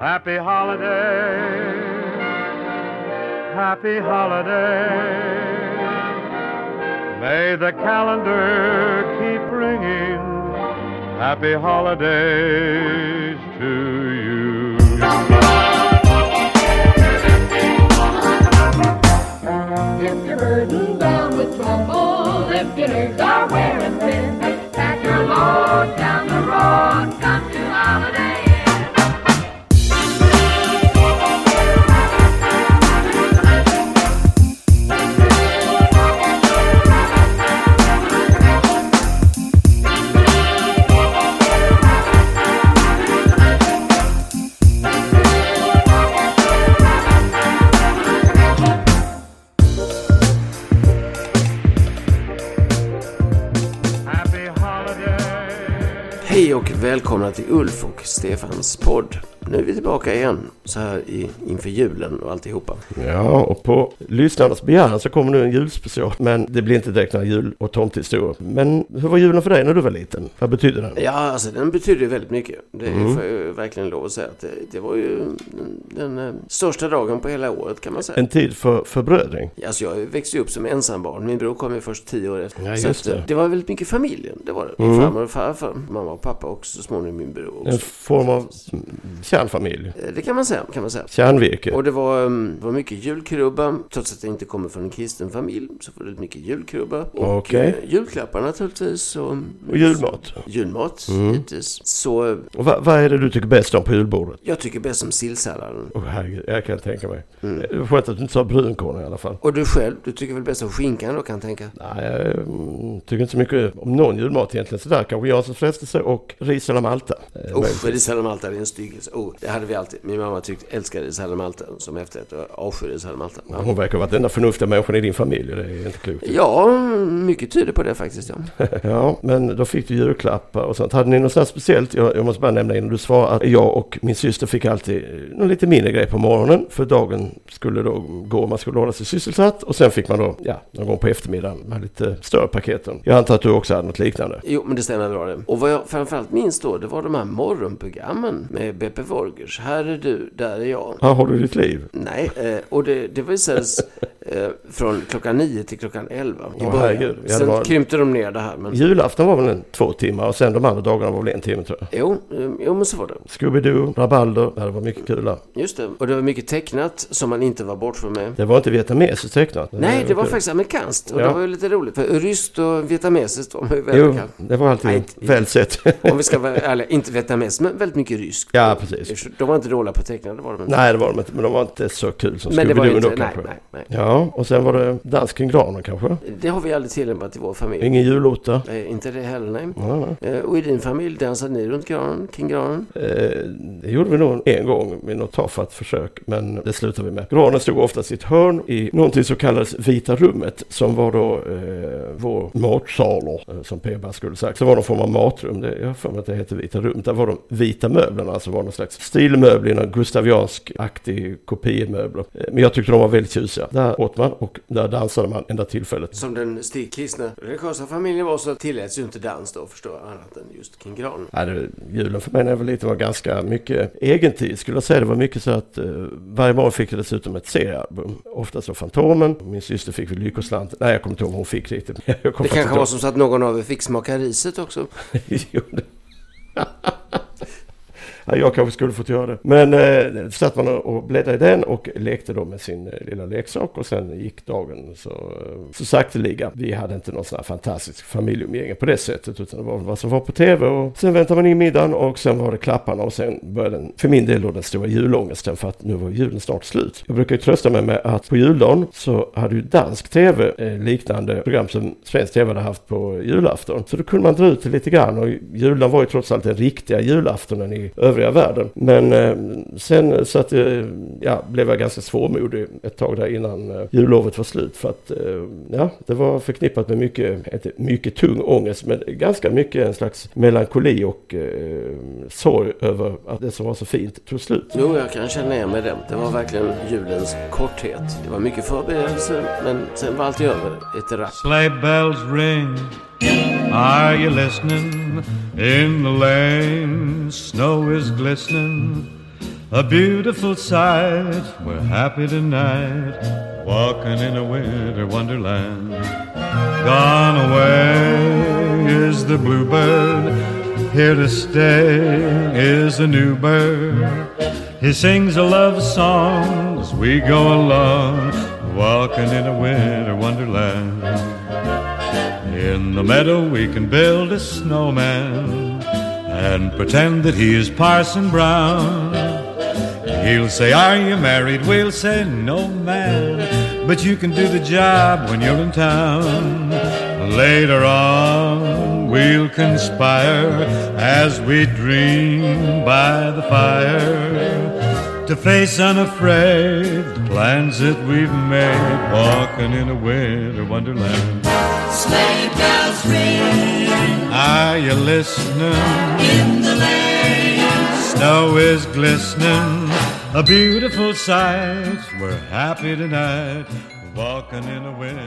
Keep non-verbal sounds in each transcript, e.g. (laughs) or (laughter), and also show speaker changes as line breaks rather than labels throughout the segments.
Happy holiday, happy holiday. May the calendar keep ringing. Happy holidays to you.
If you're burdened down with trouble, if your nerves are wearing thin, pack your load down the road,
och välkomna till Ulf och Stefans podd. Nu är vi tillbaka igen så här i, inför julen och alltihopa.
Ja, och på lyssnarnas begäran så kommer nu en julspecial. Men det blir inte direkt några jul och tomtehistorier. Men hur var julen för dig när du var liten? Vad betydde den?
Ja, alltså den betyder ju väldigt mycket. Det
Mm.
får jag ju verkligen lov att säga. Att det, det var ju den, den eh, största dagen på hela året kan man säga.
En tid för förbrödring.
Alltså jag växte upp som ensambarn. Min bror kom ju först tio år efter.
Ja, just det.
det var väldigt mycket familjen. Det var det.
Mm.
Farmor och farfar, mamma och pappa och så småningom min bror också.
En form av kärnfamilj.
Eh, Det kan man säga, kan man säga.
Kärnvirke.
Och det var, um, var mycket julkrubba. Trots att jag inte kommer från en kristen familj så var det mycket julkrubba. Och
Okej.
eh, julklappar naturligtvis. Och,
Och julmat.
Julmat,
Mm.
givetvis. Så eh,
Och vad, vad är det du tycker bäst om på julbordet?
jag tycker bäst om sillsalladen.
Åh herregud, jag kan tänka mig.
Mm.
Skönt att du inte sa brunkorn i alla fall.
Och du själv, du tycker väl bäst om skinkan då kan jag tänka?
Nej, jag mm, tycker inte så mycket om någon julmat egentligen. Sådär kanske Janssons frestelse och ris eller malta.
Usch, ris alla malta, det är en styggelse. Oh, det hade vi alltid. Min mamma tyckte, älskade ris alla malta som efterrätt och avskyr ris alla malta. Ja.
Hon verkar vara den enda förnuftiga människan i din familj. Det är inte klokt.
ja, mycket tyder på det faktiskt. Ja. (laughs)
Ja, men då fick du julklappar och sånt. Hade ni något sånt speciellt? Jag, jag måste bara nämna innan du svarar att jag och min syster fick alltid någon lite mindre grej på morgonen. För dagen skulle då gå, man skulle hålla sig sysselsatt. Och sen fick man då, ja, någon gång på eftermiddagen med lite större paketen. Jag antar att du också hade något liknande.
Jo, men det stämmer bra det. Och vad jag framförallt minns då, det var de här morgonprogrammen med Beppe Wolgers. Här är du, där är jag.
Här har du ditt liv.
Nej, eh, och det, det visades eh, från klockan nio till klockan elva i början.
herregud. Det
Sen
var-
krympte de ner det här. Men,
Julafton var väl en två timmar och sen de andra dagarna var väl en timme tror jag.
jo, eh, jo, men så var det.
Scooby-Doo, Rabalder, det var mycket kul där.
Just det. Och det var mycket tecknat som man inte var bortskämd med.
Det var inte vietnamesiskt tecknat.
Nej, det var
kul.
faktiskt amerikanskt. Och
Ja.
det var ju lite roligt. För ryskt och vietnamesiskt var man ju väldigt
Jo,
bekant.
det var alltid
Nej, inte-
väl sett.
Om vi ska vara ärliga, inte vietnamesiskt, men väldigt mycket ryskt.
Ja, precis.
De var inte dåliga på att teckna, det var de inte.
Nej, det var de inte, men de var inte så kul som
men det var
Scooby-Doo
inte, nej, nej, nej.
Ja, och sen var det dans kring granen kanske.
Det har vi aldrig tillämpat i vår familj.
Ingen julotta.
Eh, inte det heller, nej.
Ja, ja.
Eh, och i din familj dansade ni runt granen, kring granen?
Eh, det gjorde vi nog en gång med något tafatt försök, men det slutade vi med. Granen stod oftast i ett hörn i någonting som kallades Vita rummet, som var då eh, vår matsalor, eh, som P-Bass skulle sagt. Så var någon form av matrum, det, jag har för mig att det hette Vita rummet. Där var de vita möblerna, alltså var någon slags stilmöbler, gustaviansk-aktig kopiemöbler. Eh, men jag tyckte de var väldigt tjusiga. Där åt man och där dansade man enda tillfället.
Som den stigkristna religiösa familjen var så tilläts ju inte dans då, förstår jag, annat än just kring granen.
Ja, det, julen för mig när jag var liten var ganska mycket egentid skulle jag säga. Det var mycket så att eh, varje morgon fick jag dessutom ett seriealbum. Ofta så Fantomen. Min syster fick väl Lyckoslant. Nej, jag kommer inte ihåg vad hon fick riktigt. (laughs)
Det kanske var som så att någon av er fick smaka riset också. (laughs)
Jo, (laughs) jag kanske skulle fått göra det. Men eh, satt man och bläddrade i den och lekte då med sin eh, lilla leksak och sen gick dagen så, eh, så sakteliga. Vi hade inte någon sån här fantastisk familjeumgänge på det sättet utan det var vad som var på tv och sen väntade man in middagen och sen var det klapparna och sen började den, för min del då den stora julångesten för att nu var julen snart slut. Jag brukar ju trösta mig med att på juldagen så hade ju dansk tv eh, liknande program som svensk tv hade haft på julafton. Så då kunde man dra ut det lite grann och julen var ju trots allt den riktiga julaftonen i övriga världen. Men eh, sen så att, eh, ja, blev jag ganska svårmodig ett tag där innan eh, jullovet var slut. För att eh, ja, det var förknippat med mycket, inte mycket tung ångest, men ganska mycket en slags melankoli och eh, sorg över att det som var så fint tog slut.
Jo, jag kan känna igen mig det. Det var verkligen julens korthet. Det var mycket förberedelser, men sen var allt över. Ett rapp.
Sleigh bells ring. Are you listening? In the lane, snow is glistening. a beautiful sight. We're happy tonight, walking in a winter wonderland. Gone away is the bluebird, here to stay is the new bird. He sings a love song as we go along, walking in a winter wonderland. In the meadow we can build a snowman and pretend that he is Parson Brown. He'll say, Are you married? We'll say, No, man. But you can do the job when you're in town. Later on, we'll conspire as we dream by the fire to face unafraid the plans that we've made, walking in a winter wonderland.
Sleigh bells ring
Are you listening?
in the lane.
Snow is glistening, a beautiful sight. We're happy tonight.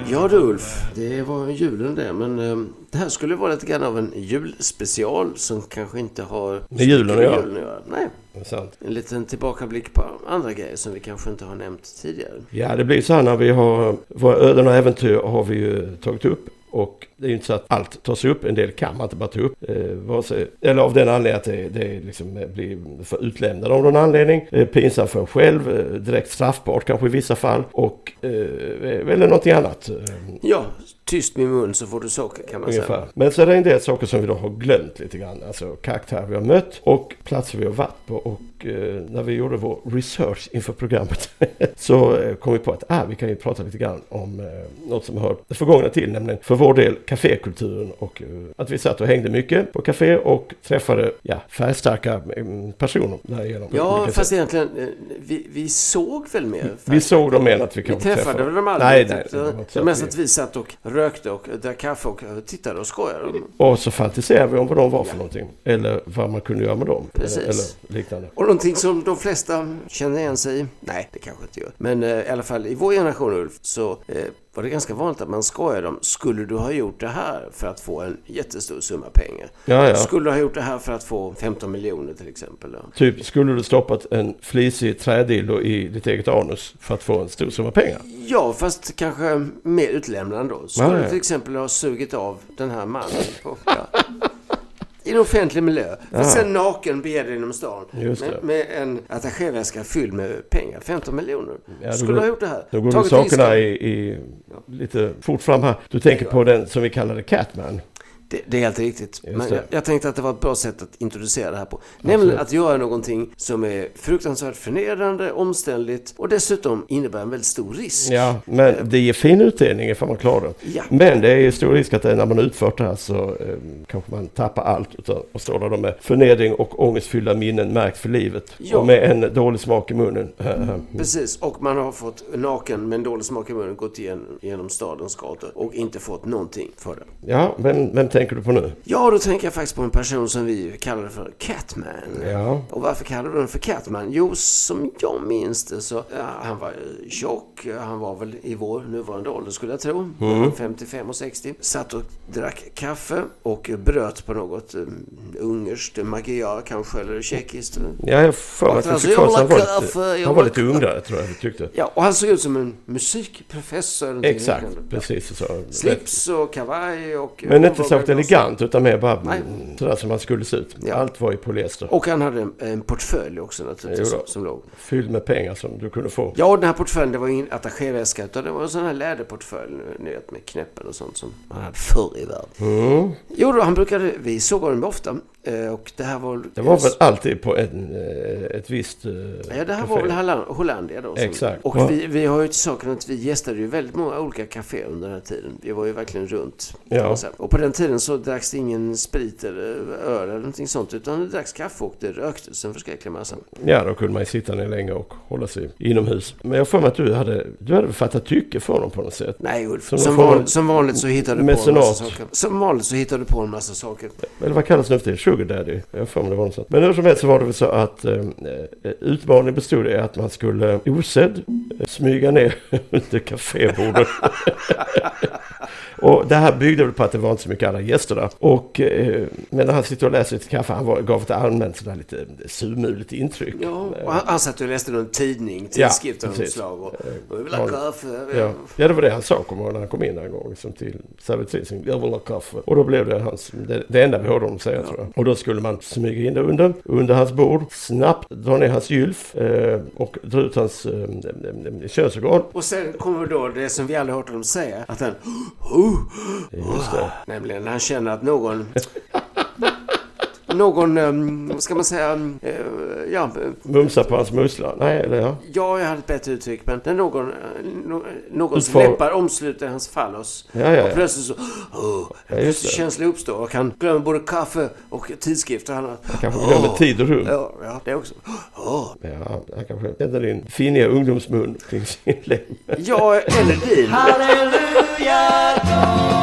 Ja du Ulf, det var julen det. Men eh, det här skulle vara lite grann av en julspecial som kanske inte har
Med julen att göra.
julen att göra. Nej,
Det är sant.
en liten tillbakablick på andra grejer som vi kanske inte har nämnt tidigare.
Ja, det blir så här när vi har våra öden och äventyr har vi ju tagit upp. Och det är ju inte så att allt tas upp. En del kan man inte bara ta upp. Eh, sig, eller av den anledningen att det, det liksom eh, blir för utlämnade av någon anledning. Eh, pinsamt för en själv. Eh, direkt straffbart kanske i vissa fall. Och eh, eh eller någonting annat. Eh,
ja, tyst med mun så får du socker kan man säga.
Ungefär. Men så är det en del saker som vi då har glömt lite grann. Alltså karaktärer vi har mött och platser vi har varit på. Och eh, när vi gjorde vår research inför programmet (laughs) så eh, kom vi på att ah, vi kan ju prata lite grann om eh, något som hör det förgångna till. Nämligen för vår del kafékulturen och eh, att vi satt och hängde mycket på café och träffade ja, färgstarka mm, personer därigenom. Vi
Ja, fast
säga.
egentligen, eh, vi, vi såg väl mer.
Vi såg dem mer än att vi
Vi
kanske
träffade väl dem aldrig.
Nej,
riktigt.
nej. det så
det var mest
vi-
att vi satt och rökte och drack kaffe och tittade och skojade.
Och så fantiserade vi om vad de var för någonting. Eller vad man kunde göra med dem.
Precis.
Eller, eller liknande.
Och någonting som de flesta känner igen sig i. Nej, det kanske inte gör. Men eh, i alla fall i vår generation Ulf så eh, var det ganska vanligt att man skojade om Skulle du ha gjort det här för att få en jättestor summa pengar?
Ja, ja.
Skulle du ha gjort det här för att få 15 miljoner till exempel? Ja.
Typ, skulle du stoppat en flisig trädildo i ditt eget anus för att få en stor summa pengar?
Ja, fast kanske mer utlämnande då. Skulle
Ja,
du till exempel ha sugit av den här mannen på, (laughs) i en offentlig miljö. För sen naken bege dig genom stan med, med en attachéväska fylld med pengar. 15 miljoner.
Ja,
Skulle du ha gjort det här?
Då går
Tagit
sakerna i, i lite fort fram här. Du tänker på den som vi kallade Catman.
Det, det är helt riktigt. Men jag, jag tänkte att det var ett bra sätt att introducera det här på. Nämligen att göra någonting som är fruktansvärt förnedrande, omständligt och dessutom innebär en väldigt stor risk.
Ja, men det ger fin utdelning ifall man klarar det.
Ja.
Men det är ju stor risk att det, när man utfört det här så eh, kanske man tappar allt och står där med förnedring och ångestfyllda minnen märkt för livet.
Ja.
Och med en dålig smak i munnen.
Precis, och man har fått naken med en dålig smak i munnen gått igen, genom stadens gator och inte fått någonting för det.
Ja, men vem tänker du på nu?
Ja, då tänker jag faktiskt på en person som vi kallade för Catman.
Ja,
Och varför kallar du den för Catman? Jo, som jag minns det så, ja, han var tjock, han var väl i vår nuvarande ålder skulle jag tro,
Mm.
55 och 60. Satt och drack kaffe och bröt på något um, ungerskt, magyar kanske, eller tjeckiskt.
ja jag mig att
Alltså,
jag
jag kaffe,
han var lite,
jag
han var lite ung där, tror jag vi tyckte.
Ja, och han såg ut som en musikprofessor.
Exakt, precis så.
Slips och kavaj och...
Men inte särskilt elegant utan mer bara
Nej.
sådär som man skulle se ut.
Ja.
Allt var i polyester.
Och han hade en, en portfölj också naturligtvis som, som låg.
Fylld med pengar som du kunde få.
Ja, och den här portföljen det var ingen attachéväska utan det var en sån här läderportfölj ni vet, med knäppen och sånt som man hade förr i världen.
Mm.
Jo då, han brukade, vi såg honom ofta och det här var...
Det var väl alltid på en, eh, ett visst eh,
Ja, det här
café.
var väl Holland, Hollandia då. som-
Exakt.
Och
Ja.
vi, vi har ju till saken att vi gästade ju väldigt många olika kaféer under den här tiden. Vi var ju verkligen runt.
Ja.
Och på den tiden så dracks det ingen sprit eller öl eller någonting sånt. Utan det dracks kaffe och det röktes en förskräcklig massa.
Ja, då kunde man ju sitta ner länge och hålla sig inomhus. Men jag för mig att du hade, du hade fattat tycke för dem på något sätt.
Nej Ulf,
Som
som, vanligt, som vanligt så hittar du på en massa saker. Som vanligt så hittar du på en massa saker.
Eller vad kallas det nu för tiden? Sugar daddy? Jag för det var något sånt. Men hur som helst så var det väl så att eh, eh, utmaningen bestod i att man skulle osedd eh, smyga ner (laughs) under kafébordet. (laughs) Och det här byggde väl på att det var inte så mycket andra gäster där. Och, eh, när han sitter och läser lite kaffe, han var, gav ett allmänt sådär lite surmulet intryck.
Ja, och han, han satt och läste någon tidning,
Ja,
tidskrift av något slag. Och, och jag vill
Ja.
ha kaffe.
Ja. ja, det var det han sa kommer när han kom in en gång som till servitrisen. Jag vill ha kaffe. Och då blev det hans, det, det enda vi hörde honom säga tror jag. Och då skulle man smyga in det under, under hans bord, snabbt dra ner hans gylf eh, och dra ut hans eh, eh, könsorgan.
Och sen kommer då det som vi aldrig hört honom säga. Att han...
Just det.
Nämligen när han känner att någon... någon, vad ska man säga, eh, ja,
Mumsa på hans muskler. Nej, eller ja.
ja, jag hade ett bättre uttryck, men när någon, no, någons
Utfar-
läppar omsluter hans fallos.
Ja, ja, ja.
Och plötsligt så, oh,
Ja,
en känsla uppstår och han glömmer både kaffe och tidskrifter. Han har,
Kanske glömmer tid och rum.
Ja, ja, det också. Oh.
Ja, han kanske kände din finiga ungdomsmun kring sin lem.
Ja, eller din.
Hallelujah,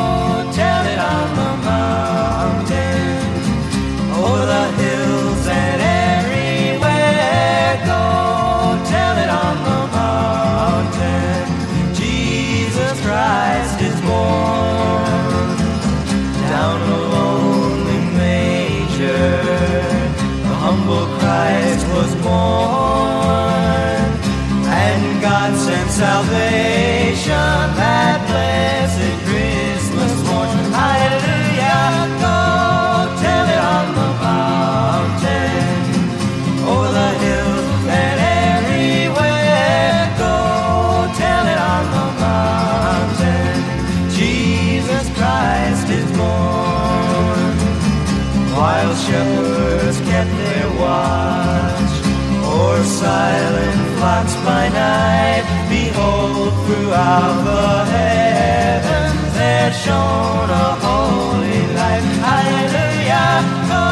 throughout the heavens there shone a holy light. Hallelujah, go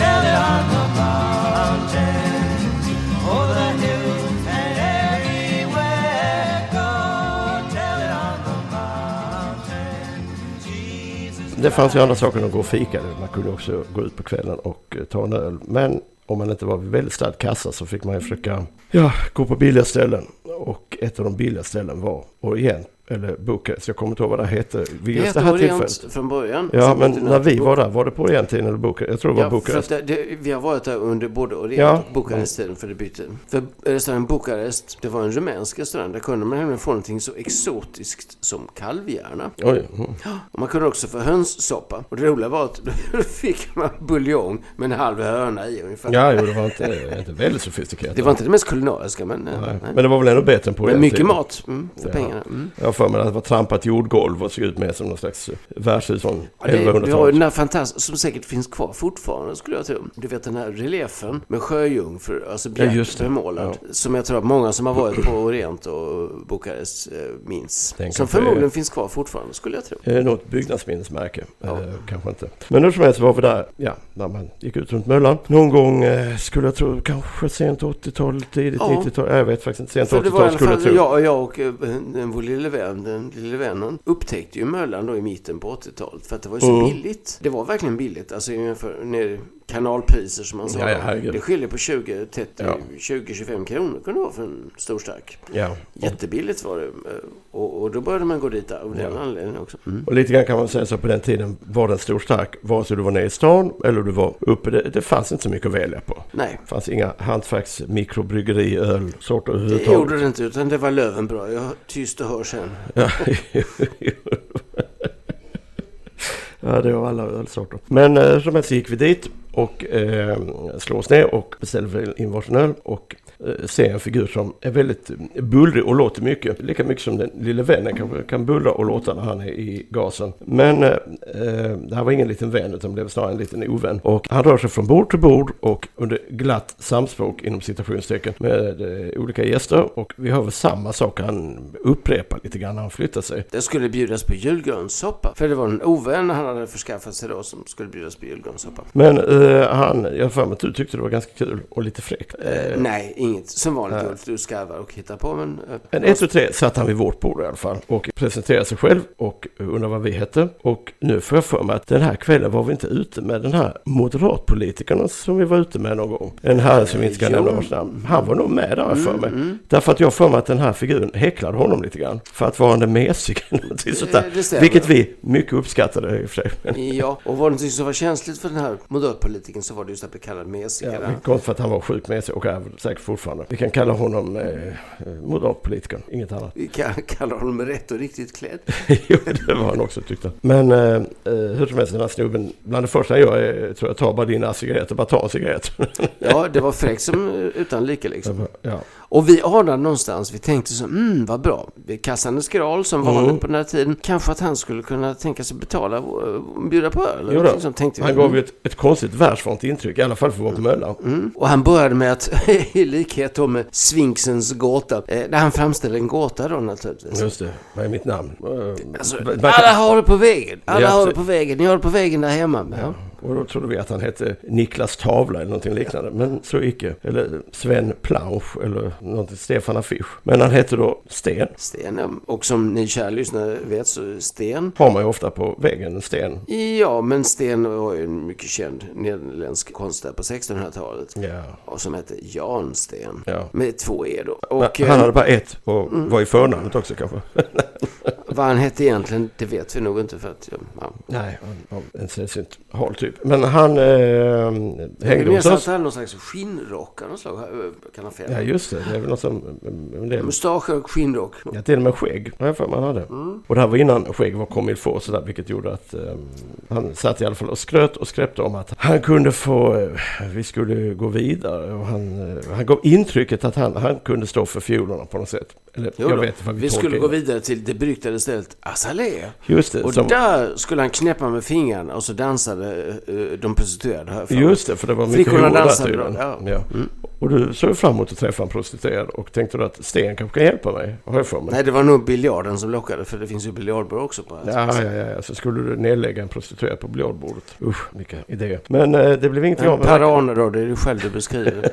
tell it on the mountain, over the hills and everywhere. Go tell it on the mountain, Jesus
Det fanns ju andra saker än att gå och fika. Man kunde också gå ut på kvällen och eh, ta en öl. Men om man inte var väldigt stark kassa så fick man ju försöka ja, gå på billiga ställen. Och ett av de billigaste ställen var Orient. Eller Bukarest. Jag kommer inte ihåg vad det hette vid
Det
just det
hette
här
Orient
tillfället.
från början.
Ja, men när vi var där, var det på Orienttiden eller Bukarest? Jag tror det var
Ja, för
Bukarest.
det, det, vi har varit där under både Orient
Ja.
och Bukarest-tiden för det bytte. För restaurangen Bukarest, det var en rumänsk restaurang. Där kunde man nämligen få någonting så exotiskt som kalvhjärna.
Oj, mm.
Och man kunde också få hönssoppa. Och det roliga var att (laughs) då fick man buljong med en halv höna i ungefär.
Ja, jo, det var inte, inte väldigt sofistikerat.
Det var inte det mest kulinariska, men...
Nej.
nej.
Men det var väl ändå bättre än på
Men mycket mat mm, för
Ja.
pengarna. Mm.
Jag har för mig att det var trampat jordgolv och såg ut mer som någon slags värdshus från
Ja, det, vi har ju
1100-talet.
den här fantastiska, som säkert finns kvar fortfarande skulle jag tro. Du vet den här reliefen med sjöjungfrur, alltså
Ja,
bjärt
det.
bemålad. Som jag tror att många som har varit på Orient och Bukarest eh, minns.
Den
som förmodligen
är-
finkt kvar fortfarande skulle jag tro.
Eh, något byggnadsminnesmärke. Eh, kanske inte. Men hur som helst var vi där, ja, när man gick ut runt Möllan. Någon gång, eh, skulle jag tro, kanske sent 80-tal, tidigt
Ja.
90-tal. Jag vet faktiskt inte. Sent
För det var i
80-tal
alla
skulle jag tro.
jag, jag och eh, vår lille vän, den lille vännen, upptäckte ju Möllan då i mitten på 80-talet. För att det var ju så
Mm.
billigt. Det var verkligen billigt. Alltså ner kanalpriser som man sa.
Ja,
det skiljer på 20, 30,
Ja.
20-25 kronor kunde det vara för en stor stark.
Ja.
Jättebilligt var det. Och, och då började man gå dit av den
Ja.
anledningen också. Mm.
Och lite grann kan man säga så på den tiden var den stor stark. Vare sig du var nere i stan eller du var uppe. Det, det fanns inte så mycket att välja på.
Nej,
Det fanns inga hantverks, mikrobryggeri, ölsorter
det
överhuvudtaget.
gjorde det inte. Utan det var Lövenbra. Jag tyst och hör sen. (laughs)
Ja, det var alla ölsorter. Men eh, som helst gick vi dit och eh, slog oss ner och beställde in varsin öl och eh, ser en figur som är väldigt bullrig och låter mycket. Lika mycket som den lille vännen kanske kan bullra och låta när han är i gasen. Men eh, eh, det här var ingen liten vän utan blev snarare en liten ovän. Och han rör sig från bord till bord och under glatt samspråk inom citationstecken med eh, olika gäster. Och vi hör väl samma sak han upprepar lite grann när han flyttar sig.
Det skulle bjudas på julgranssoppa. För det var en ovän han hade förskaffat sig då som skulle bjudas på julgranssoppa.
Men eh, han, jag har för mig att du tyckte det var ganska kul och lite fräckt.
Eh, nej, ingen inget som vanligt. Ulf, du skarvar och hittar på men... eh,
Men ett och tre satt han vid vårt bord i alla fall och presenterade sig själv och undrade vad vi hette. Och nu får jag för mig att den här kvällen var vi inte ute med den här moderatpolitikerna som vi var ute med någon gång. En herre som vi inte ska
Jo.
nämna vars namn. Han var nog med där för mig. Därför att jag för mig att den här figuren häcklade honom lite grann. För att vara en mesig eller någonting sånt
Eh,
där. Vilket vi mycket uppskattade i och för sig.
Ja, och var det någonting som var känsligt för den här moderatpolitiken så var det just att bli kallad mesig.
Ja, konstigt för att han var sjuk med sig och väl säkert fortfarande. Vi kan kalla honom eh, eh, moderatpolitikern, inget annat.
Vi kan kalla honom rätt och riktigt klädd. (laughs)
jo, det var han också tyckte. Men eh, eh, hur som helst, den här snubben, bland det första han gör är, tror jag, ta bara dina cigaretter, bara ta en cigarett.
Ja, det var fräckt som eh, utan like liksom.
ja.
Och vi anade någonstans, vi tänkte så, mm vad bra. Vi kastade skral som
Mm.
vanligt på den här tiden. Kanske att han skulle kunna tänka sig betala och bjuda på öl. eller
Jo
sånt, tänkte vi.
Han gav ju ett, ett konstigt världsvant intryck, i alla fall för Möllan.
Mm. Och han började med att, (laughs) i likhet då med Sphinxens gåta, eh, där han framställde en gåta då naturligtvis.
Just det, vad är mitt namn? Eh,
Alltså, alla har det på väggen. Alla
Ja,
har det på väggen. Ni har det på väggen där hemma. Ja.
Och då trodde vi att han hette Niklas Tavla eller någonting liknande. Men så icke. Eller Sven Plansch eller någonting, Stefan Affisch. Men han hette då Sten.
Sten, ja. och som ni kära lyssnare vet så Sten.
Har man ju ofta på väggen, en sten.
Ja, men Sten var ju en mycket känd nederländsk konstnär på 1600-talet.
Ja.
Och som hette Jan Sten.
Ja.
Med två E då. Och
han
eh,
hade bara ett och var i förnamnet också kanske.
vad han hette egentligen, det vet vi nog inte för att... Ja.
Nej, han var en sällsynt hal typ. Men han eh,
Jag
hängde
minns
hos
att
oss.
han hade någon slags skinnrock av något slag. Kan han fel?
Ja just det, det är väl något som... En del,
Mustasch och skinnrock.
ja, till och med skägg har jag för mig han hade. Och det här var innan skägg var il faut och sådär, vilket gjorde att eh, han satt i alla fall och skröt och skräpte om att han kunde få, eh, vi skulle gå vidare och han, eh, han gav intrycket att han, han kunde stå för fiolerna på något sätt. Eller jag vet vad vi,
vi skulle gå vidare till det beryktade stället Azalea.
Just det,
Och
som,
där skulle han knäppa med fingrarna och så dansade eh, de prostituerade här
just det, för det var mycket
Flickorna dansade då, ja.
Ja. Och du såg fram emot att träffa en prostituerad och tänkte du att Sten kanske kan hjälpa mig? Har jag för mig.
Nej, det var nog biljarden som lockade för det finns ju biljardbord också på här.
Ja, ja, ja, så skulle du nedlägga en prostituerad på biljardbordet. Usch, vilka idéer. Men eh, det blev ingenting
Ja,
av
per Arne då, det är du själv du beskriver. (laughs)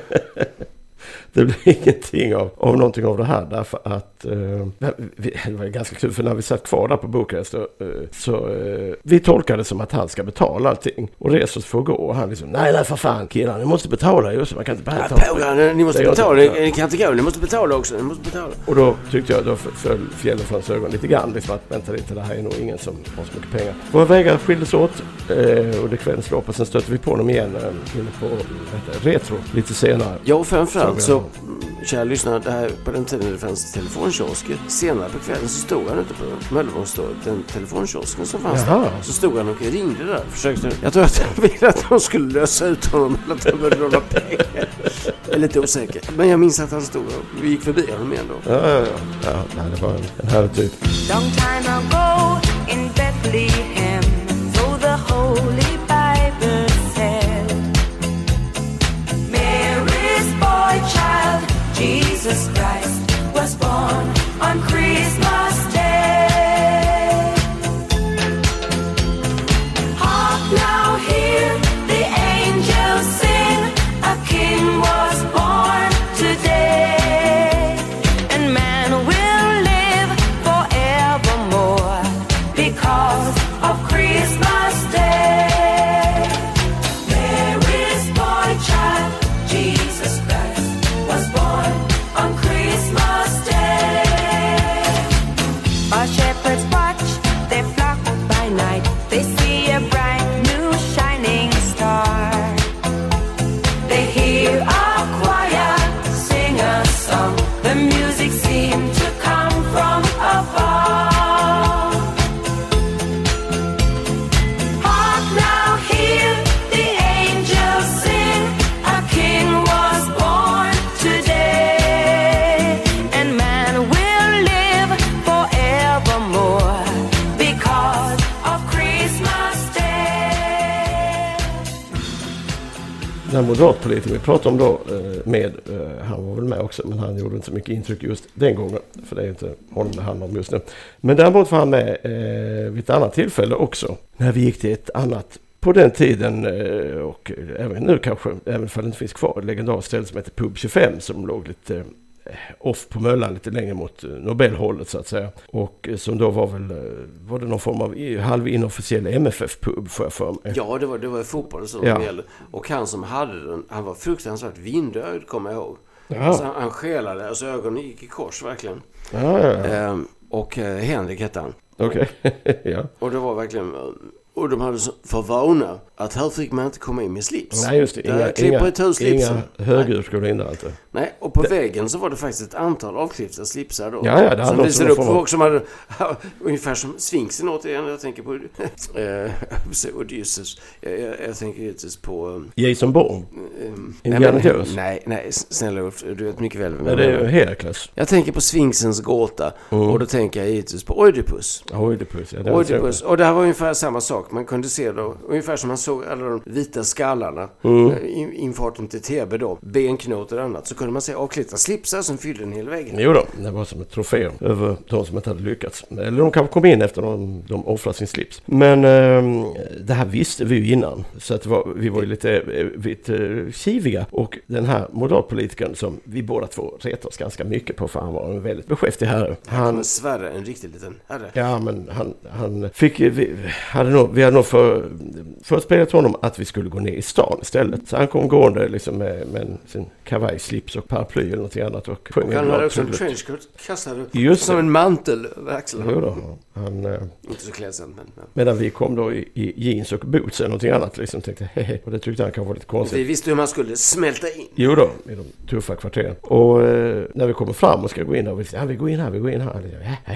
Det blev ingenting av, av någonting av det här därför att eh, vi, (laughs) det var ganska kul för när vi satt kvar där på Bukarest eh, så eh, vi tolkade det som att han ska betala allting och för att gå och han liksom nej nej för fan killar ni måste betala just det, man kan inte bara
Ja,
ta
Pågarna, ni måste
Det gör
betala. Ni, ni kan inte gå, ni måste betala också. Ni måste betala.
Och då tyckte jag, då föll fjällen från hans ögon lite grann. Liksom att vänta lite, det här är nog ingen som har så mycket pengar. Våra vägar skildes åt eh, under kvällens lopp och sen stötte vi på dem igen eh, inne på heter det, Retro lite senare.
Ja, och framförallt så, mm, kära lyssnare, det här på den tiden det fanns telefonkiosker. Senare på kvällen så stod han ute på Möllevångstorget, den telefonkiosken som fanns
Jaha.
där. Så stod han och ringde där. Försökte, jag tror att han ville att de skulle lösa ut honom eller att han behövde låna pengar. Jag är lite osäker. Men jag minns att han stod och vi gick förbi honom igen då.
Ja, ja, ja. ja nej, det var en, en härlig typ.
Long time ago in Bethlehem, so the Holy Bible said, Mary's boy child, Jesus Christ,
Den vi pratade om då eh, med, eh, han var väl med också men han gjorde inte så mycket intryck just den gången. För det är inte honom det handlar om just nu. Men däremot var han med eh, vid ett annat tillfälle också. När vi gick till ett annat på den tiden och även nu kanske, även om det inte finns kvar, ett legendariskt ställe som heter Pub 25 som låg lite off på Möllan lite längre mot eh, Nobelhållet så att säga. Och eh, som då var väl, eh, var det någon form av halv inofficiell MFF-pub får jag för mig.
Ja, det var, det var fotboll som
Ja.
gällde. Och han som hade den, han var fruktansvärt vindögd, kommer jag ihåg.
Ja.
Så han, han skelade, alltså ögonen gick i kors verkligen.
Ja.
Ehm, och eh, Henrik hette han.
okej. (laughs) ja.
Och det var verkligen... Och de hade för vana att här fick man inte komma in med slips.
Nej just det,
Där
inga,
klipper
inga,
ett slipsen.
inga högur skulle in där inte.
Nej, och på väggen så var det faktiskt ett antal avklippta slipsar då.
Ja, ja, det hade
som
de
visade upp folk som hade... (laughs) ungefär som Sfinxen återigen. Jag tänker på... (laughs) eh, Odysseus. Jag, jag, jag tänker givetvis på... um,
Jason Bourne.
um,
Indiana
nej,
Jones.
Nej, nej, snälla Ulf. Du vet mycket väl vem jag
det är ju Herakles.
Jag tänker på Sphinxens gåta.
Mm.
Och då tänker jag givetvis på Oidipus.
Oidipus. Ja, det
Oidipus. Och det här var ungefär samma sak. Man kunde se då, ungefär som man såg alla de vita skallarna.
Mm.
eh, In, infarten till Thebe då. Benknotor och annat. Så kunde man se avklippta slipsar som fyllde en hel vägg.
Jo då, det var som ett trofé över de som inte hade lyckats. Eller de kanske kom in efter de, de offrade sin slips. Men ehm, det här visste vi ju innan. Så att var, vi var ju lite, eh, lite eh, kiviga. Och den här moderatpolitikern som vi båda två retade oss ganska mycket på för han var en väldigt beskäftig herre.
Han
Han,
Sverre, en riktig liten herre.
Ja, men han, han fick, vi, hade nog, vi hade nog för, förespelat honom att vi skulle gå ner i stan istället. Så han kom gående liksom med, med sin kavajslips och paraply eller någonting annat. Och,
Och han hade också en trenchcoat kastad
Just
som
det.
en mantel över axlarna.
Jo då, han, eh,
Inte så klädsamt men... Ja.
medan vi kom då i, i jeans och boots eller någonting annat liksom tänkte hehe. Och det tyckte han kanske var lite
Vi
konstigt.
visste hur man skulle smälta in.
Jo då, i de tuffa kvarteren. Och eh, när vi kommer fram och ska gå in där, och vi säger ja vi går in här, vi går in här.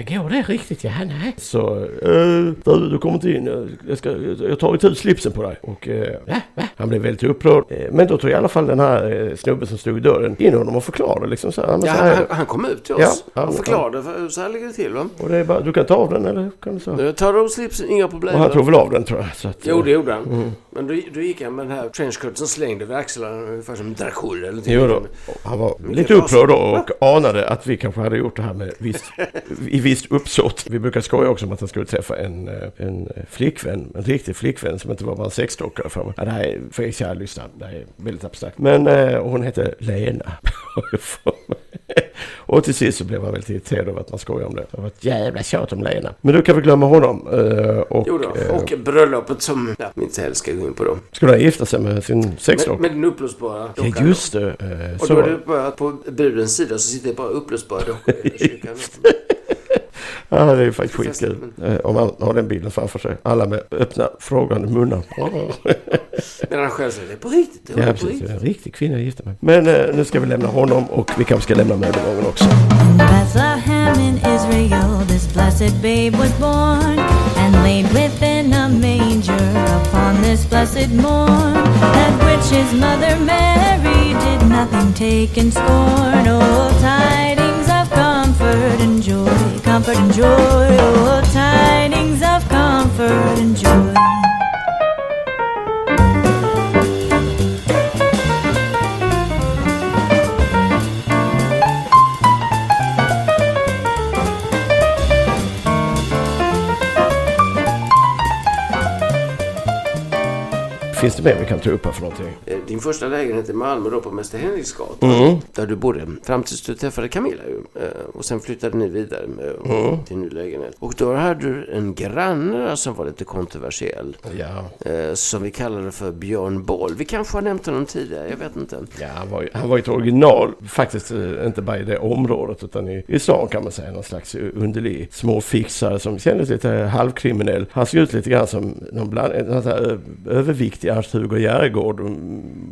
Ja, går det riktigt? Ja, nej. Så, eh, du, du kommer inte in, jag, jag, ska, jag tar itu slipsen på dig. Och eh? Han blev väldigt upprörd. Eh, men då tog i alla fall den här eh, snubben som stod i dörren in honom och förklarade liksom så här.
Ja, han, han, kom ut till oss
Ja, han-
och förklarade för, så här ligger det till va.
och det är bara, du kan ta av den eller? Kan du så?
Nu tar av slipsen, inga problem.
Och han tog väl av den tror jag. Att,
Jo, det gjorde han.
Mm.
Men då, då gick han med den här trenchcoaten slängd över axlarna ungefär som Dracul eller någonting.
Jo då, han var lite upprörd då och anade att vi kanske hade gjort det här med visst, (laughs) i visst uppsåt. Vi brukar skoja också om att han skulle träffa en, eh, en flickvän, en riktig flickvän som inte var bara en sexdockare för mig. Ja, det här är, för er kära lyssnare, det här är väldigt abstrakt. Men eh, hon hette Lena. (laughs) och till sist så blev han väldigt irriterad över att man skojar om det. Det var ett jävla tjat om Lena. Men du kan vi glömma honom. eh, Och,
Jo då.
eh,
Och bröllopet som ja, vi inte heller ska gå in på då.
skulle han gifta sig med sin
Med,
sexdockare?
med den uppblåsbara
Ja,
dockan.
just det. eh,
Och
så.
då är det bara på brudens sida så sitter det bara uppblåsbara dockor i (laughs) kyrkan.
Ja, det är ju faktiskt skitkul. Eh, Om man har den bilden framför sig. Alla med öppna frågande munnar. (laughs)
Men han själv säger det är på riktigt. Det
Ja,
är på
precis.
riktigt.
En riktig kvinna jag gifte mig. Men eh, nu ska vi lämna honom och vi kanske ska lämna möbelgången också.
Bethlehem in Israel, this blessed babe was born and laid within a manger upon this blessed morn. That which his mother Mary did nothing take in scorn. Oh, tidings comfort and joy, comfort and joy. Oh, tidings of comfort and joy.
Finns det mer vi kan ta upp här för någonting?
Eh, Din första lägenhet i Malmö då på Mäster Henriksgatan.
Mm.
Där du bodde fram tills du träffade Camilla ju. Eh, Och sen flyttade ni vidare
Mm.
till ny lägenhet. Och då hade du en granne som var lite kontroversiell.
Ja,
Eh, som vi kallade för Björn Boll. Vi kanske har nämnt honom tidigare, jag vet inte.
ja han, var ju, han var ett original. Faktiskt inte bara i det området utan i, i stan kan man säga. Någon slags underlig småfixare som kändes lite halvkriminell. Han såg ut lite grann som någon bland, överviktig Ernst-Hugo Järegård.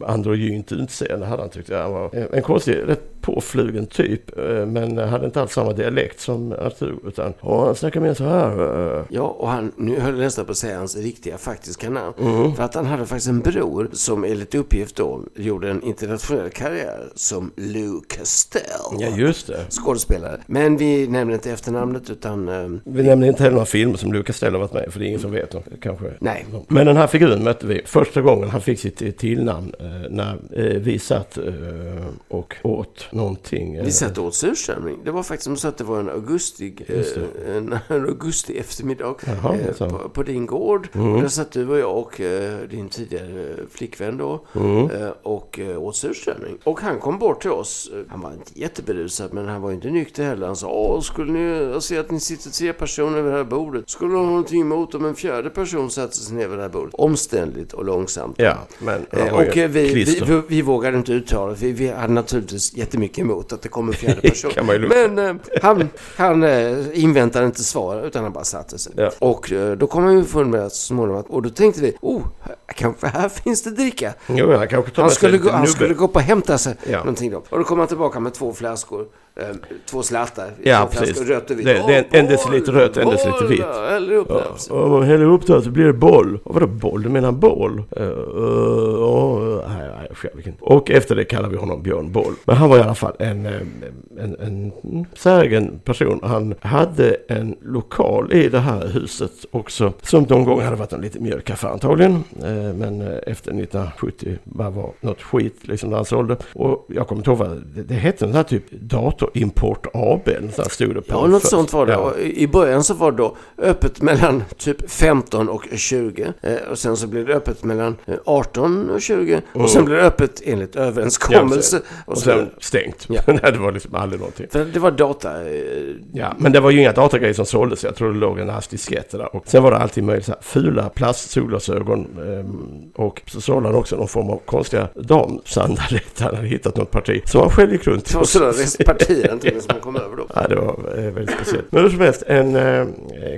Androgynt utseende hade han tyckt. Han var en, konstig, rätt påflugen typ. eh, Men hade inte alls samma dialekt som Ernst-Hugo. Utan "Ja, han snackade mer så här.
Ja, och han, nu höll jag nästan på att säga hans riktiga faktiska namn.
Mm.
För att han hade faktiskt en bror som enligt uppgift då gjorde en internationell karriär som Lou Castell.
Ja, just det.
Skådespelare. Men vi nämner inte efternamnet utan... eh,
Vi nämner inte heller några filmer som Lucas Stell har varit med för det är ingen som vet. Då. Kanske.
Nej.
Men den här figuren mötte vi först första gången han fick sitt eh, tillnamn eh, när eh, vi satt och åt någonting.
Vi satt och åt surströmming. Det var faktiskt som så att det var en augusti, (laughs) en, augusti eftermiddag
Jaha,
på, på din gård.
Mm.
Där satt du och jag och din tidigare flickvän då
Mm.
och åt surströmming. Och han kom bort till oss. Han var inte jätteberusad men han var inte nykter heller. Han sa Åh, skulle ni, jag ser att ni sitter tre personer vid det här bordet. Skulle du ha någonting emot om en fjärde person satte sig ner vid det här bordet? Omständligt och långsamt.
Ja, men
Och vi, vi, vi, vi vågade inte uttala det. Vi, hade naturligtvis jättemycket emot att det kom en fjärde (laughs) person. Men eh, han, han eh, inväntade inte svar utan han bara satte sig.
Ja.
Och eh, då kom han ju från med så småningom och då tänkte vi, oh, här- kanske här finns det dricka.
Jo, han kanske tar
Han skulle, gå, han skulle gå upp och hämta sig
Ja.
någonting då. Och då kom han tillbaka med två flaskor. Eh, två slattar.
Ja,
två
precis.
Rött och vitt.
Det- det är en- en deciliter rött, en deciliter vitt.
ja, Häller upp
Ja,
det.
om man häller upp det så blir det boll. Och vadå boll? Du menar boll? Uh, uh, nej, inte. Och efter det kallar vi honom Björn Boll. Men han var i alla fall en, en, en, en säregen person. Han hade en lokal i det här huset också. Som någon gång hade varit en liten mjölkaffär antagligen. Eh, Men eh, efter 1970 bara var något skit liksom när han sålde. Och jag kommer inte ihåg vad det, det hette. Den här typ Datorimport AB. så stod det på
Ja, något
först.
sånt var det.
Ja.
I början så var det då öppet mellan typ 15 och 20. Eh, och sen så blev det öppet mellan eh, 18 och 20. Och sen blev det öppet enligt överenskommelse.
Mm. Ja,
och
Och
så,
sen stängt.
Ja. (laughs)
Nej, det var liksom aldrig någonting.
för det var data. Eh,
Ja, men det var ju inga datagrejer som såldes. Jag tror det låg en ask disketter där. Och sen var det alltid möjligt så här fula plastsolglasögon. ehm, och så sålde han också någon form av konstiga damsandalet. (laughs) Han hade hittat något parti som han själv gick runt
det var sådana (laughs) partier som man kom över då.
Ja, det var eh, väldigt speciellt. Men hur som helst, en eh,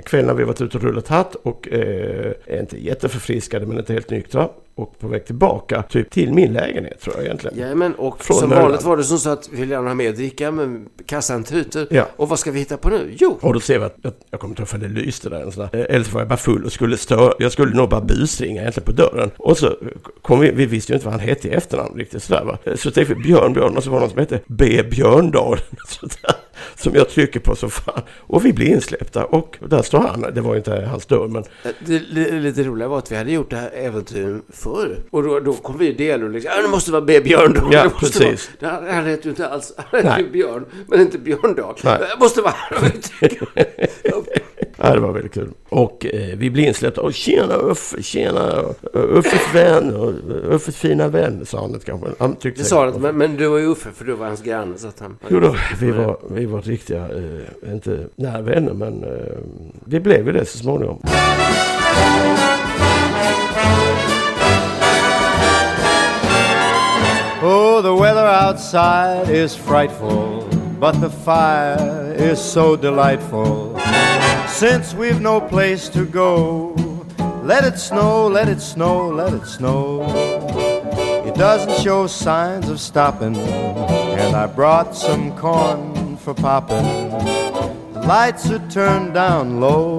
kväll när vi varit ute och rullat hatt och eh, inte jätteförfriskade men inte helt nyktra. Och på väg tillbaka, typ till min lägenhet tror jag egentligen.
Jajamän, och
Från
som
Möllan.
vanligt var det som så att vi vill gärna ha mer dricka men kassan tuter.
Ja.
Och vad ska vi hitta på nu? Jo,
Och då ser vi att, jag, jag kommer inte ihåg för det lyste där. Sån där. Eh, Eller så var jag bara full och skulle stå, jag skulle nog bara busringa egentligen på dörren. Och så kom vi, vi visste ju inte vad han hette i efternamn riktigt sådär va. Eh, Så tänkte vi Björn Björn och så var det någon som hette B Björndal. (laughs) sådär, Som jag trycker på så fan. Och vi blir insläppta och där står han. Det var inte hans dörr men
Eh, Det, det lite roliga var att vi hade gjort det här äventyret förr. Och då, då kom vi i del och liksom, ja det måste vara B. Björndal.
Ja,
det
precis.
Vara. Det här- Han heter ju inte alls, (laughs) han heter ju Björn, men inte Björndal.
Nej.
Det måste vara (laughs)
Ja, det var väldigt kul. Och eh, vi blev insläppta. Och tjena Uffe, tjena Uffes vän och Uffes fina vän, sa han det kanske. Han tyckte
Det sa han men, men du var ju Uffe för du var hans granne. Så att han,
Jo då, vi var, vi var riktiga, eh, inte nära vänner, men eh, vi blev ju det så småningom.
Oh, the weather outside is frightful, but the fire is so delightful. Since we've no place to go, let it snow, let it snow, let it snow. It doesn't show signs of stopping, and I brought some corn for popping. The lights are turned down low.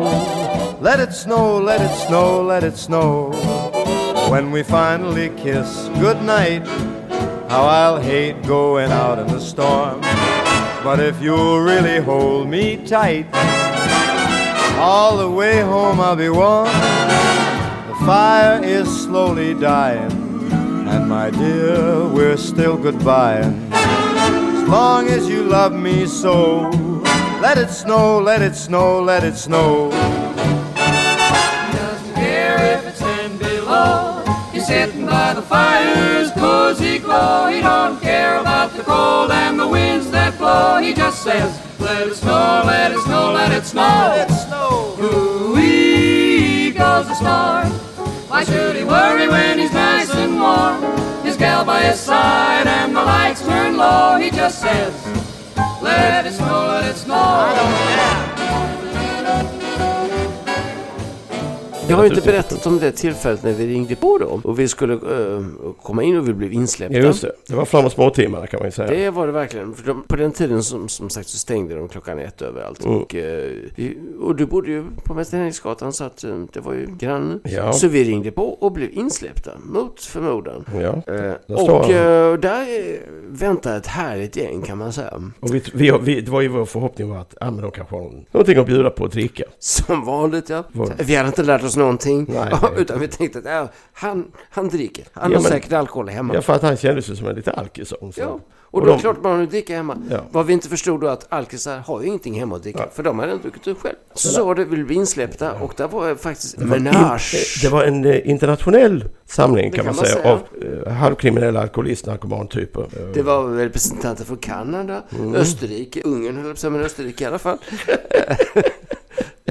Let it snow, let it snow, let it snow. When we finally kiss goodnight, how I'll hate going out in the storm. But if you'll really hold me tight, all the way home I'll be warm. The fire is slowly dying, and my dear, we're still goodbying. As long as you love me so, let it snow, let it snow, let it snow.
doesn't care if it's ten below. He's sitting by the fire's cozy glow. He don't care about the cold and the winds that blow. He just says, let it snow, let it snow, let it snow.
Let it snow.
Ooh-wee goes the star. Why should he worry when he's nice and warm? His gal by his side and the lights turn low. He just says, let it snow, let it snow.
Jag har ju inte berättat om det tillfället när vi ringde på dem. Och vi skulle eh, komma in och vi blev insläppta.
Ja, just det. Det var framåt småtimmarna kan man ju säga.
Det var det verkligen. För de, på den tiden som, som sagt så stängde de klockan ett överallt.
Mm.
Och, vi, och du bodde ju på Mäster Henriksgatan så att eh, det var ju grannen.
Ja.
Så vi ringde på och blev insläppta mot förmodan.
Ja. Där
och där väntar ett härligt gäng kan man säga.
Och vi, vi, vi, det var ju vår förhoppning var att ja, men de kanske har någon- någonting att bjuda på att dricka.
Som vanligt ja.
Vad?
Vi hade inte lärt oss någonting.
Nej.
Utan vi tänkte att ja, han, han dricker. Han
Ja,
har
men-
säkert alkohol hemma.
Ja, för att han kändes ju som en lite alkis. så.
Ja. Och
Och
då är
de-
det klart man har dricka hemma.
Ja.
Vad vi inte förstod då att alkisar har ju ingenting hemma att dricka. För de hade inte druckit upp själv. Så sa det, vill bli insläppta och där var faktiskt menage.
Det var en eh, internationell samling kan,
kan
man säga,
säga.
av eh, halvkriminella alkoholist narkomantyper. Eh,
Det var representanter från Kanada,
Mm.
Österrike, Ungern höll jag på att säga, men Österrike i alla fall. (laughs) (laughs)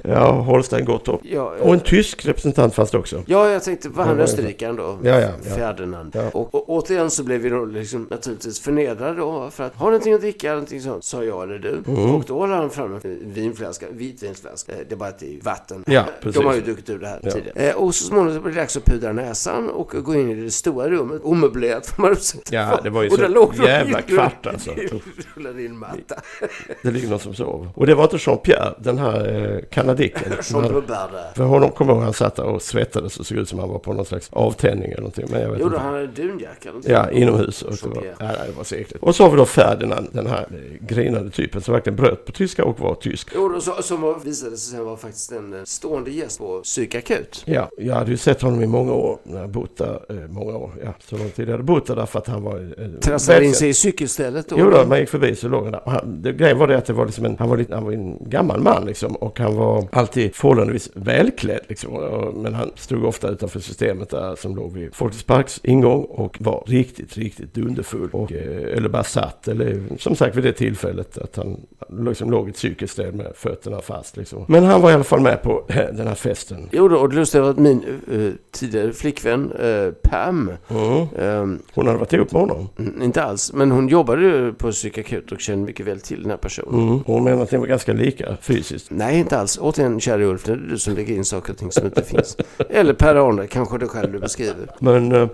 Ja, Holstein Gottorp.
Ja,
Och en tysk representant fanns det också.
Ja, jag tänkte, var han österrikaren då?
Ja, ja, ja.
Ferdinand.
Ja.
Och, och återigen så blev vi då liksom naturligtvis förnedrade då. För att, har någonting att dricka? Någonting sånt? Sa jag eller du.
Mm.
Och då håller han fram en vinflaska, vitvinsflaska. Eh, Det är bara att det är vatten.
Ja, precis.
De har ju druckit ur det här tidigare. Eh, och så småningom blev det dags att pudra näsan och gå in i det stora rummet. Omöblerat får man uppsätta.
Ja, det var ju
och
så
låg
jävla kvart, alltså.
Rullade in matta.
Det ligger någon som sover. Och det var inte Jean-Pierre, den här eh, kanadicken. (laughs)
Som bubbade.
För honom kommer jag ihåg han satt och svettades och såg ut som han var på någon slags avtändning eller någonting. Men jag vet
Jo, då
inte.
han hade dunjacka.
Ja, inomhus. Och det, var, ja, det var så äckligt. Och så har vi då Ferdinand, den här eh, grinande typen som verkligen bröt på tyska och var tysk.
Jo, så, som var- visade sig sen vara faktiskt en eh, stående gäst på psykakut.
Ja, jag hade ju sett honom i många år, när jag bott där, eh, många år, ja, så lång tid jag hade bott där därför att han var... Eh,
Trasslade in sig i cykelstället då.
Jo då, man gick förbi så låg han där. Han, det, grejen var det att det var liksom en, han var, lite, han var en gammal man liksom och han var alltid förhållandevis välklädd liksom. Men han stod ofta utanför systemet där som låg vid Folkets Parks ingång och var riktigt, riktigt dunderfull. Och, eh, eller bara satt, eller som sagt vid det tillfället att han liksom låg i ett cykelställ med fötterna fast liksom. Men han var i alla fall med på eh, den här festen.
Jo då, och det lustiga var att min eh, tidigare flickvän eh, Pam,
Mm.
ehm,
Hon hade varit ihop med honom.
inte alls, men hon jobbade ju på psykakut och kände mycket väl till den här personen.
Mm. Hon menade att ni var ganska lika fysiskt.
Nej, inte alls. Återigen, kära Ulf, det är du som lägger in saker och ting som inte finns. Eller Per-Arne, kanske det själv du beskriver.
Men eh,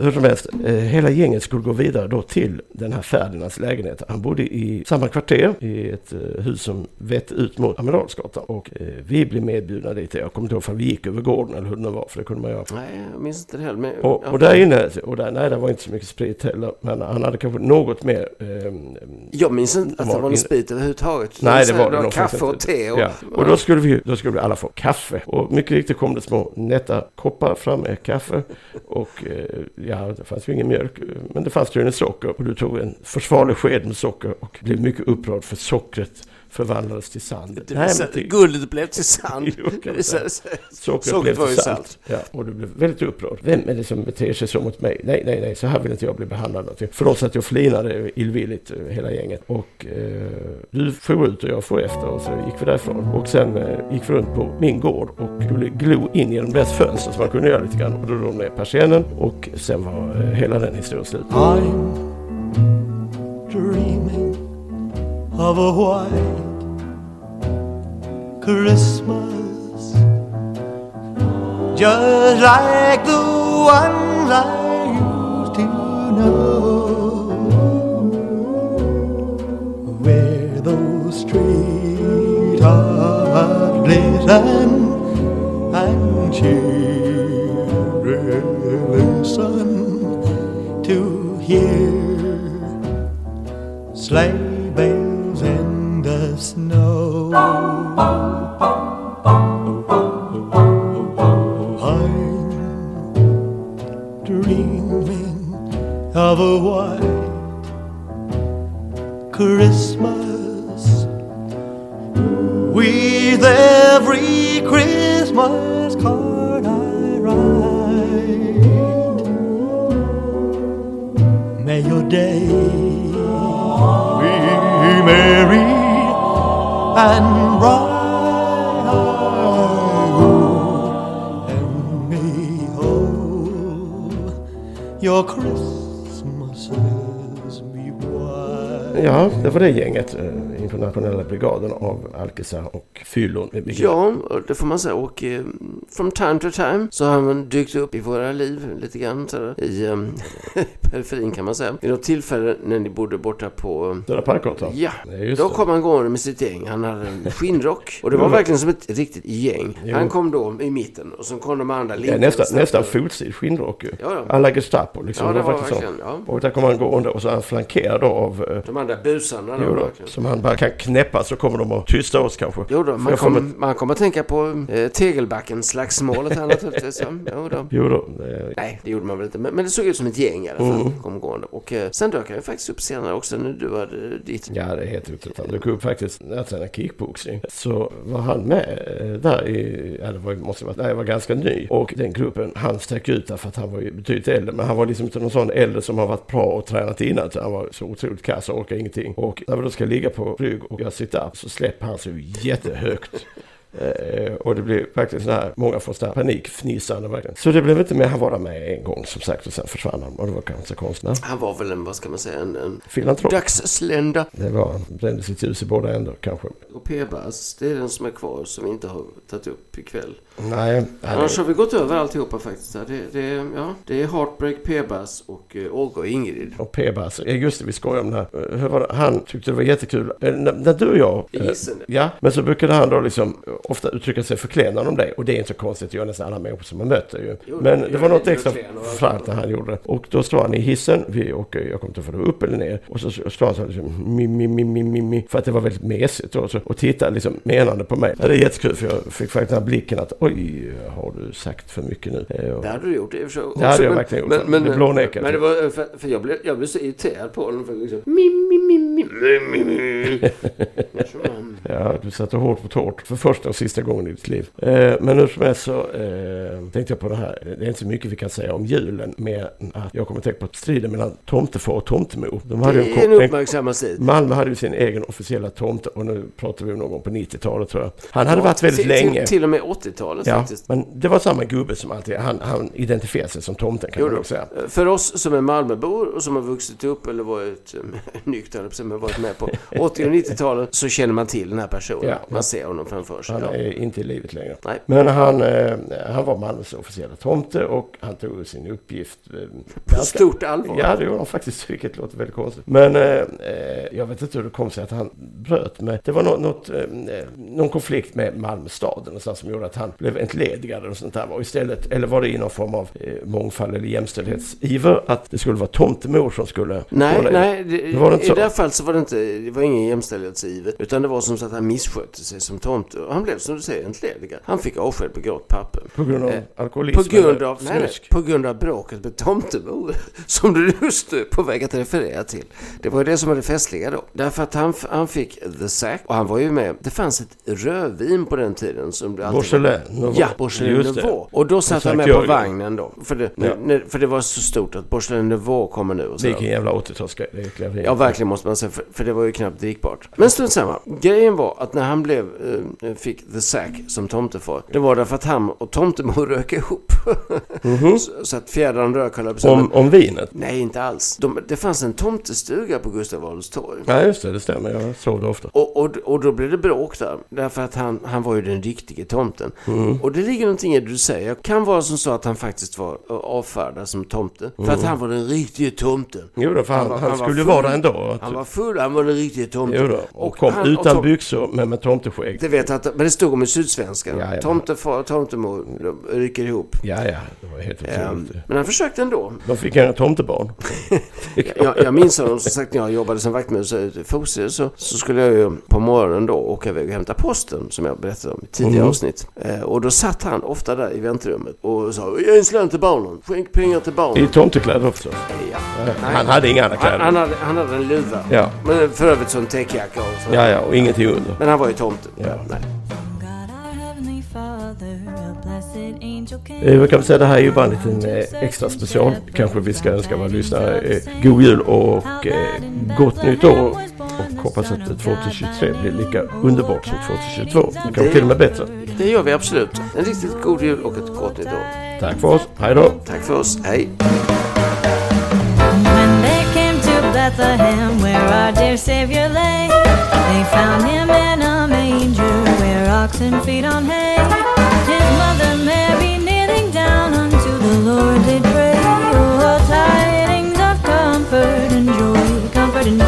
hur som helst, eh, hela gänget skulle gå vidare då till den här Ferdinands lägenhet. Han bodde i samma kvarter i ett eh, hus som vette ut mot Amiralsgatan. Och eh, vi blev medbjudna dit. Jag kommer inte ihåg om vi gick över gården eller hur det var, för det kunde man göra.
Nej, jag minns inte det heller. Men,
Och, och där inne, och där, nej det var inte så mycket sprit heller, men han hade kanske något mer... Eh,
Jag minns inte att det
var
någon sprit överhuvudtaget.
Nej, det var det nog
kaffe och te. Och,
Ja. Och då skulle, vi, då skulle alla få kaffe. Och mycket riktigt kom det små nätta koppar fram med kaffe. Och eh, ja, det fanns ju ingen mjölk. Men det fanns tydligen socker. Och du tog en försvarlig sked med socker och blev mycket upprörd för sockret förvandlades till sand.
det
Nej, men till-
guldet blev till sand. (laughs)
Jo. Sockret, blev till salt. Ja, och du blev väldigt upprörd. Vem är det som beter sig så mot mig? Nej, nej, nej, så här vill inte jag bli behandlad. För de satt och flinade illvilligt, eh, hela gänget. Och eh, du for ut och jag for efter och så gick vi därifrån. Och sen eh, gick vi runt på min gård och skulle glo in genom deras fönster som man kunde göra lite grann. Och då drog de ner persiennen och sen var eh, hela den historien slut.
I'm dreaming of a white Christmas, just like the ones I used to know, where those are glisten and children listen to hear sleigh of a white Christmas with every Christmas card I write. May your day be merry and bright. And may closer.
Ja, det var det gänget. eh, Internationella brigaden av alkisar och fyllon.
Ja, det får man säga. Och eh, from time to time så har man dykt upp i våra liv lite grann. Så, I eh, (laughs) periferin kan man säga. Vid något tillfälle när ni bodde borta på... eh,
Södra Parkgatan.
Ja,
Det just
då
det.
kom han gående med sitt gäng. Han hade en skinnrock. Och det var verkligen som ett riktigt gäng.
Jo.
Han kom då i mitten och så kom de andra
Ja,
lite
nästan,
snabbt.
nästan fotsid skinnrock ju.
Ja, ja.
Alla Gestapo liksom.
Ja, det var
faktiskt så.
verkligen, ja.
Och där kom han gående och så han flankerad då av... eh,
De andra där busarna. då,
Jo då, som han bara kan knäppa så kommer de att tysta oss kanske.
Jo då, man kommer
med-
man kommer att tänka på eh, Tegelbacken-slagsmålet här naturligtvis. Jo då.
Jo då, det-
Nej, det gjorde man väl inte. Men, men det såg ut som ett gäng i alla fall.
Mm.
Kom gående. Och eh, sen dök han ju faktiskt upp senare också när du hade ditt.
Ja, det är helt otroligt. Han dök upp faktiskt när jag tränade kickboxing. Så var han med eh, där i, ja det var, måste vara, nej, jag var ganska ny. Och den gruppen, han stack ut därför att han var ju betydligt äldre. Men han var liksom inte någon sån äldre som har varit bra och tränat innan. utan Han var så otroligt kass och orkade ingenting. Och när vi då ska ligga på rygg och göra sit-up så släpper han sig jättehögt. Eh, och det blev faktiskt så här, många får sådär panikfnissande verkligen. Så det blev inte mer, han var där med en gång som sagt och sen försvann han. Och det var kanske konstigt.
Han var väl en, vad ska man säga, en, en
Filantrop.
dagslända.
Det var, han brände sitt hus i båda ändar kanske.
Och P-Bass, det är den som är kvar som vi inte har tagit upp ikväll.
Nej,
Annars har vi gått över alltihopa faktiskt. Det, det, ja, det är Heartbreak, P-Bass och uh, Olga och Ingrid.
och P-Bass. Just det, vi skojade om det här. Eh, Hur var det? Han tyckte det var jättekul. Eh, När, när du och jag... Eh,
hissen.
Ja, men så brukade han då liksom eh, ofta uttrycka sig förklenande om det. Och det är inte så konstigt, jag nästan alla människor som har mött det ju.
Jo,
Men
det
det var
gör
något
det,
extra
och-
fränt när han gjorde det. Och då står han i hissen, vi, och eh, jag kommer inte få det upp eller ner. Och så står han så här liksom, mi, mi, mi, mi, mi, mi, för att det var väldigt mesigt. Så, och tittade liksom menande på mig. Ja, det är jättekul för jag fick faktiskt den här blicken att oj, har du sagt för mycket nu? Eh, och-
Det hade du gjort i och för sig.
Det hade jag
men-
verkligen gjort.
Men, men,
Det blånekade.
men det var för, för jag, blev, jag blev så irriterad på honom. För liksom, mi, mi, mi, mi, mi, mi, mi. (laughs)
Ja, du satte hårt på hårt för första och sista gången i ditt liv. Eh, men hur som helst så eh, tänkte jag på det här. Det är inte så mycket vi kan säga om julen än att jag kommer att tänka på striden mellan tomtefar och tomtemor. De hade
Det är en
en,
uppmärksammad stil.
Malmö hade ju sin egen officiella tomte och nu pratar vi om någon på 90-talet tror jag. Han hade varit väldigt
till,
länge.
Till, till och med 80-talet
Ja,
faktiskt.
men det var samma gubbe som alltid. Han, han identifierade sig som tomten kan
Jo
man säga.
För oss som är Malmöbor och som har vuxit upp eller varit um, (laughs) nyktra, har varit med på (laughs) 80 och 90-talet så känner man till den här personen.
Ja.
Man ser honom framför sig.
Han
Ja.
är inte i livet längre.
Nej.
Men han, eh, han var Malmös officiella tomte och han tog sin uppgift eh,
På
ganska-
stort allvar.
Ja, det gjorde han faktiskt, (laughs) vilket låter väldigt konstigt. Men eh, jag vet inte hur det kom sig att han bröt med... Det var något, något, någon konflikt med Malmö stad någonstans som gjorde att han blev entledigad och sånt där. Och istället, eller var det i någon form av mångfald eller jämställdhetsiver att det skulle vara tomtemor som skulle...
Nej,
i-
nej det,
Det var inte
i
så.
det här fallet så var det inte, det var ingen jämställdhetsiver. Utan det var som så att han misskötte sig som tomte. Han blev som du säger entledigad. Han fick avsked på grått papper.
På grund av
Eh,
alkoholism
På grund av, nej, på grund av bråket med tomtemor. (laughs) Som du just är på väg att referera till. Det var ju det som var det festliga då. Därför att han, han fick the sack och han var ju med. Det fanns ett rödvin på den tiden som det alltid
Beaujolais Nouveau.
Ja,
det.
Nouveau. Och då satt han med på vagnen då. För det,
Ja.
när, för det var så stort att Beaujolais Nouveau kommer nu. Och så.
Vilken jävla 80-talsgrej.
Ja, verkligen måste man säga, för, för det var ju knappt drickbart. Men strunt samma. Grejen var att när han blev, eh, fick the sack som tomtefar, det var därför att han och tomtemor rök ihop. (laughs) så, så att fjädrarna rök, höll jag.
Om, om vinet?
Nej, inte alls. De, det fanns en tomtestuga på Gustav Adolfs torg.
Ja, just det. Det stämmer. Jag såg det ofta.
Och, och, och då blev det bråk där. Därför att han, han var ju den riktige tomten.
Mm.
Och det ligger någonting i det du säger. Kan vara som så att han faktiskt var eh, avfärdad som tomte. För att han var den riktige tomten.
Jo då, för han, han,
han var
skulle vara där ändå.
Han var full, han var den riktige tomten.
Jo då, och, kom
han-
utan
och-
byxor men med tomteskägg.
Det vet jag inte, men det stod om i Sydsvenskan.
Ja, ja.
Tomtefar och tomtemor de ryker ihop.
Ja, ja, det var helt otroligt.
men han försökte ändå.
De fick en tomtebarn. (laughs)
Jag, jag minns honom som sagt när jag jobbade som vaktmästare ute i Fosie så, så skulle jag ju på morgonen då åka iväg och hämta posten som jag berättade om i tidigare
Mm.
avsnitt. Eh, och då satt han ofta där i väntrummet och sa Ge en slant till barnen, skänk pengar till
I
barnen.
tomtekläder också.
Ja.
Han hade inga andra
Han,
kläder.
han, hade, han hade en luva.
Ja.
Men för övrigt så en täckjacka och så.
Ja, ja, och ingenting under.
Men han var ju tomte.
Ja.
Nej.
Eh, Jag kan säga det här är ju bara en liten eh, extra special. Kanske vi ska önska våra lyssnare eh, god jul och gott nytt år. Och hoppas att 2023 blir lika underbart som 2022. Det kanske till och med bättre.
Det gör vi absolut. En riktigt god jul och ett gott nytt år.
Tack för oss. Hej då.
Tack för oss. Hej.
When they came to Bethlehem, where our dear Savior lay, where oxen feed on hay. His mother Mary kneeling down unto the Lord did pray. Oh, tidings of comfort and joy, comfort and joy.